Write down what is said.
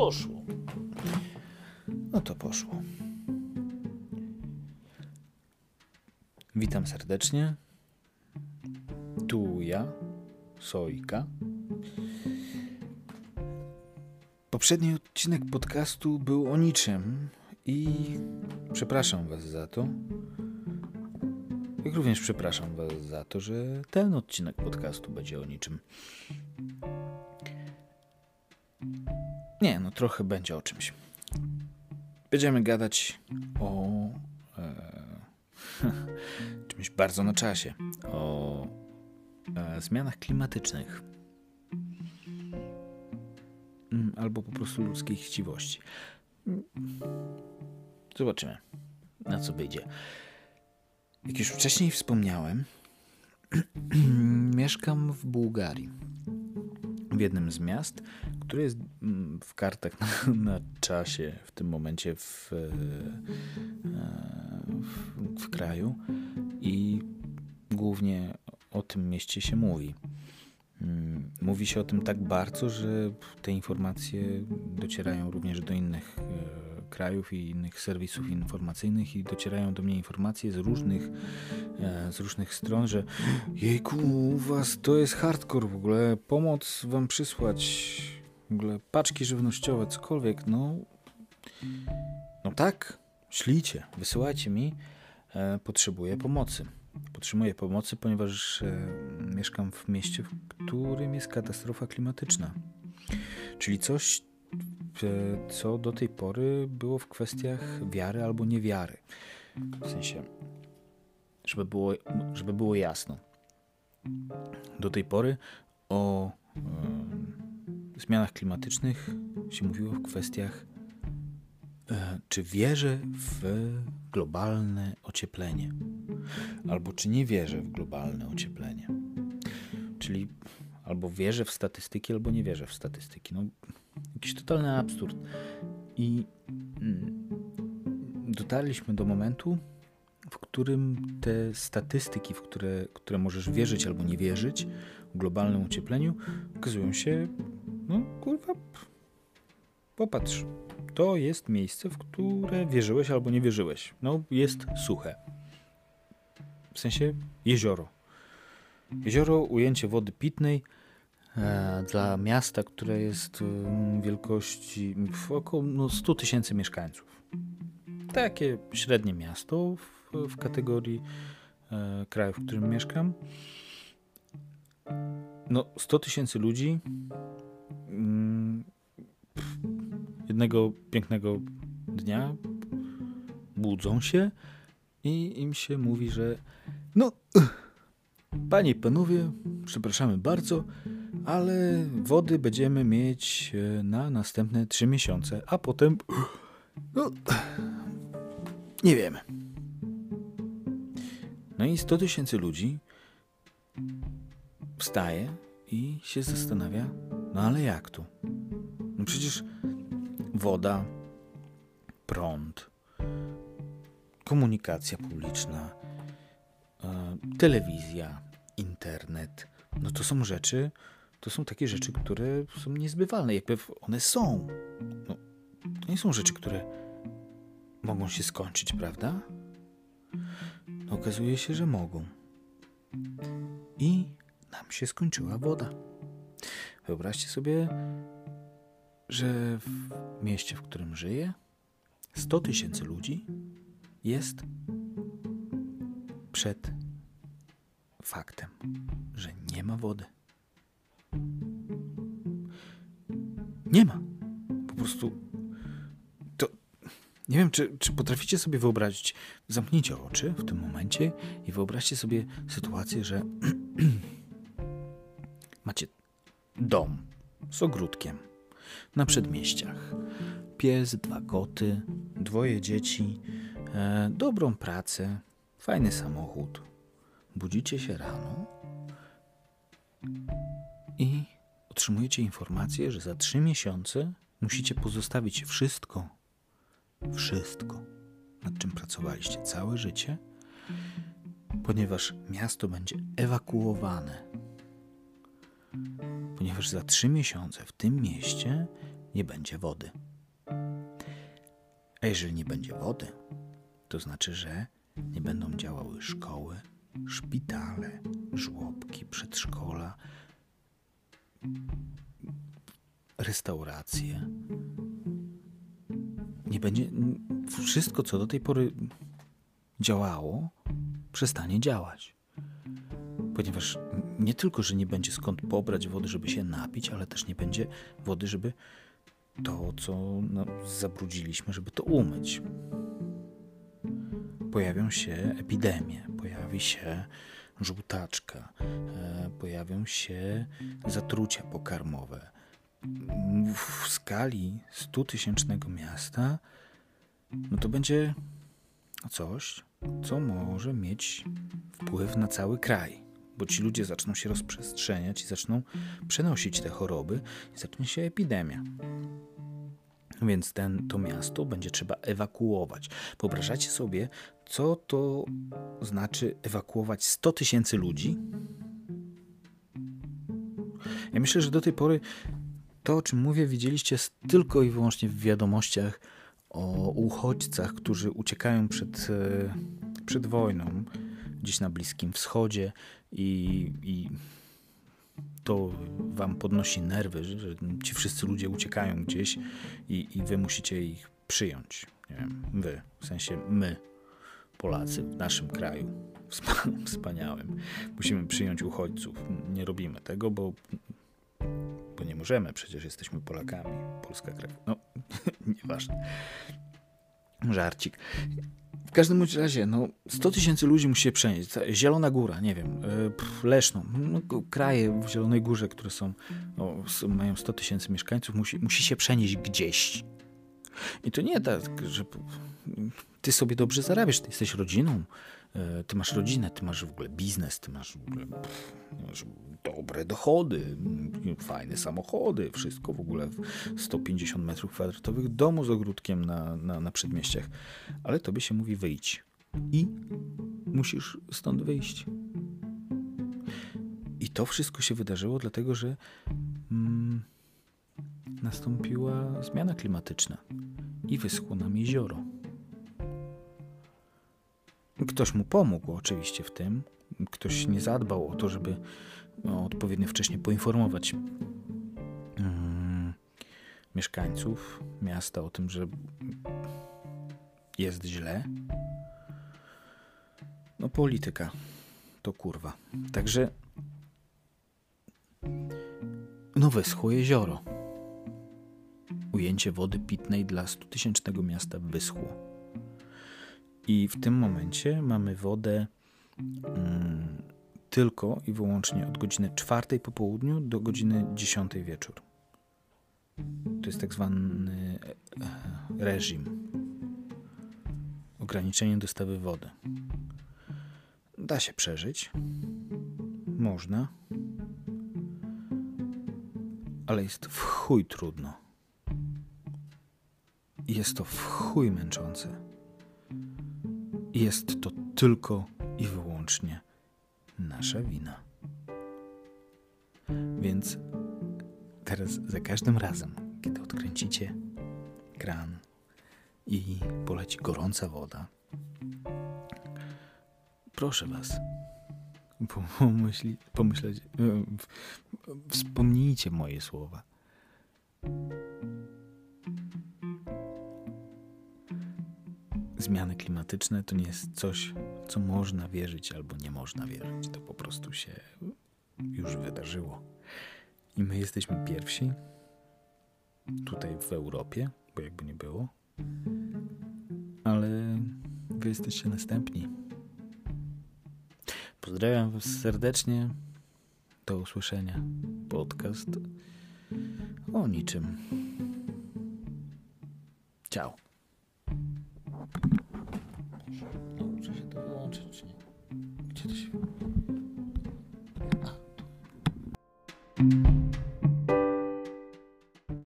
poszło. No to poszło. Witam serdecznie. Tu ja, Sojka. Poprzedni odcinek podcastu był o niczym i przepraszam Was za to. Jak również przepraszam Was za to, że ten odcinek podcastu będzie o niczym. Nie, no trochę będzie o czymś. Będziemy gadać o e, czymś bardzo na czasie. O e, zmianach klimatycznych. Mm, Albo po prostu ludzkiej chciwości. Zobaczymy, na co wyjdzie. Jak już wcześniej wspomniałem, mieszkam w Bułgarii. W jednym z miast, które jest mm, w kartach na, na czasie w tym momencie w, e, w, w kraju i głównie o tym mieście się mówi. Mm, Mówi się o tym tak bardzo, że te informacje docierają również do innych e, krajów i innych serwisów informacyjnych i docierają do mnie informacje z różnych, e, z różnych stron, że jejku, u was to jest hardcore w ogóle, pomoc wam przysłać, w ogóle paczki żywnościowe, cokolwiek, no no tak, ślijcie, wysyłajcie mi, e, potrzebuję pomocy. Potrzebuję pomocy, ponieważ e, mieszkam w mieście, w którym jest katastrofa klimatyczna. Czyli coś, co do tej pory było w kwestiach wiary albo niewiary. W sensie, żeby było, żeby było jasno. Do tej pory o zmianach klimatycznych się mówiło w kwestiach e, czy wierzę w globalne ocieplenie, albo czy nie wierzę w globalne ocieplenie. Czyli albo wierzę w statystyki, albo nie wierzę w statystyki. No, jakiś totalny absurd. I mm, dotarliśmy do momentu, w którym te statystyki, w które, które możesz wierzyć albo nie wierzyć w globalnym ociepleniu, okazują się, no kurwa, popatrz, to jest miejsce, w które wierzyłeś albo nie wierzyłeś. No, jest suche. W sensie jezioro. Jezioro, ujęcie wody pitnej dla miasta, które jest e, wielkości około no, 100 tysięcy mieszkańców. Takie średnie miasto w, w kategorii e, kraju, w którym mieszkam. No, 100 tysięcy ludzi. Mm, jednego pięknego dnia budzą się i im się mówi, że no, panie i panowie, przepraszamy bardzo, ale wody będziemy mieć e, na następne trzy miesiące, a potem no, nie wiemy. No i 100 tysięcy ludzi wstaje i się zastanawia, no ale jak tu? No przecież woda, prąd, komunikacja publiczna, e, telewizja, internet. No to są rzeczy, to są takie rzeczy, które są niezbywalne. Jakby one są. No, to nie są rzeczy, które mogą się skończyć, prawda? No, okazuje się, że mogą. I nam się skończyła woda. Wyobraźcie sobie, że w mieście, w którym żyję, 100 tysięcy ludzi jest przed faktem, że nie ma wody. Nie ma. Po prostu to. Nie wiem, czy, czy potraficie sobie wyobrazić. Zamknijcie oczy w tym momencie i wyobraźcie sobie sytuację, że macie dom z ogródkiem na przedmieściach. Pies, dwa koty, dwoje dzieci, e, dobrą pracę, fajny samochód. Budzicie się rano i otrzymujecie informację, że za trzy miesiące musicie pozostawić wszystko, wszystko, nad czym pracowaliście całe życie, ponieważ miasto będzie ewakuowane. Ponieważ za trzy miesiące w tym mieście nie będzie wody. A jeżeli nie będzie wody, to znaczy, że nie będą działały szkoły, szpitale, żłobki, przedszkola, restauracje. Nie będzie. Wszystko, co do tej pory działało, przestanie działać. Ponieważ nie tylko, że nie będzie skąd pobrać wody, żeby się napić, ale też nie będzie wody, żeby to, co no, zabrudziliśmy, żeby to umyć. Pojawią się epidemie, pojawi się żółtaczka, e, pojawią się zatrucia pokarmowe. W skali 100-tysięcznego miasta, no to będzie coś, co może mieć wpływ na cały kraj, bo ci ludzie zaczną się rozprzestrzeniać i zaczną przenosić te choroby i zacznie się epidemia. Więc ten, to miasto będzie trzeba ewakuować. Wyobrażacie sobie, co to znaczy ewakuować 100 tysięcy ludzi? Ja myślę, że do tej pory to, o czym mówię, widzieliście tylko i wyłącznie w wiadomościach o uchodźcach, którzy uciekają przed, e, przed wojną gdzieś na Bliskim Wschodzie i, i to wam podnosi nerwy, że, ci wszyscy ludzie uciekają gdzieś i, i wy musicie ich przyjąć. Nie wiem, wy, w sensie my, Polacy w naszym kraju wspaniałym. Musimy przyjąć uchodźców. Nie robimy tego, bo, bo nie możemy, przecież jesteśmy Polakami. Polska krew. No, nieważne. Żarcik. W każdym razie, no, 100 tysięcy ludzi musi się przenieść. Zielona Góra, nie wiem, e, Leszno, no, kraje w Zielonej Górze, które są, no, mają 100 tysięcy mieszkańców, musi, musi się przenieść gdzieś. I to nie tak, że ty sobie dobrze zarabiasz, ty jesteś rodziną, e, ty masz rodzinę, ty masz w ogóle biznes, ty masz w ogóle masz dobre dochody, fajne samochody, wszystko w ogóle 150 metrów kwadratowych domu z ogródkiem na, na, na przedmieściach. Ale tobie się mówi wyjdź i musisz stąd wyjść. I to wszystko się wydarzyło dlatego, że mm, nastąpiła zmiana klimatyczna i wyschło nam jezioro. Ktoś mu pomógł oczywiście w tym. Ktoś nie zadbał o to, żeby no, odpowiednio wcześnie poinformować um, mieszkańców miasta o tym, że jest źle. No polityka to kurwa. Także no wyschło jezioro. Ujęcie wody pitnej dla 100-tysięcznego miasta wyschło. I w tym momencie mamy wodę mm, tylko i wyłącznie od godziny 4 po południu do godziny 10 wieczór. To jest tak zwany e, reżim. Ograniczenie dostawy wody. Da się przeżyć. Można. Ale jest w chuj trudno. Jest to w chuj męczące. Jest to tylko i wyłącznie nasza wina. Więc teraz za każdym razem, kiedy odkręcicie kran i poleci gorąca woda, proszę Was, pomyśli, pomyśleć, wspomnijcie moje słowa. Zmiany klimatyczne to nie jest coś, co można wierzyć albo nie można wierzyć. To po prostu się już wydarzyło. I my jesteśmy pierwsi tutaj w Europie, bo jakby nie było, ale wy jesteście następni. Pozdrawiam Was serdecznie. Do usłyszenia. Podcast o niczym. Ciao. Nauczę się to wyłączyć, czy nie?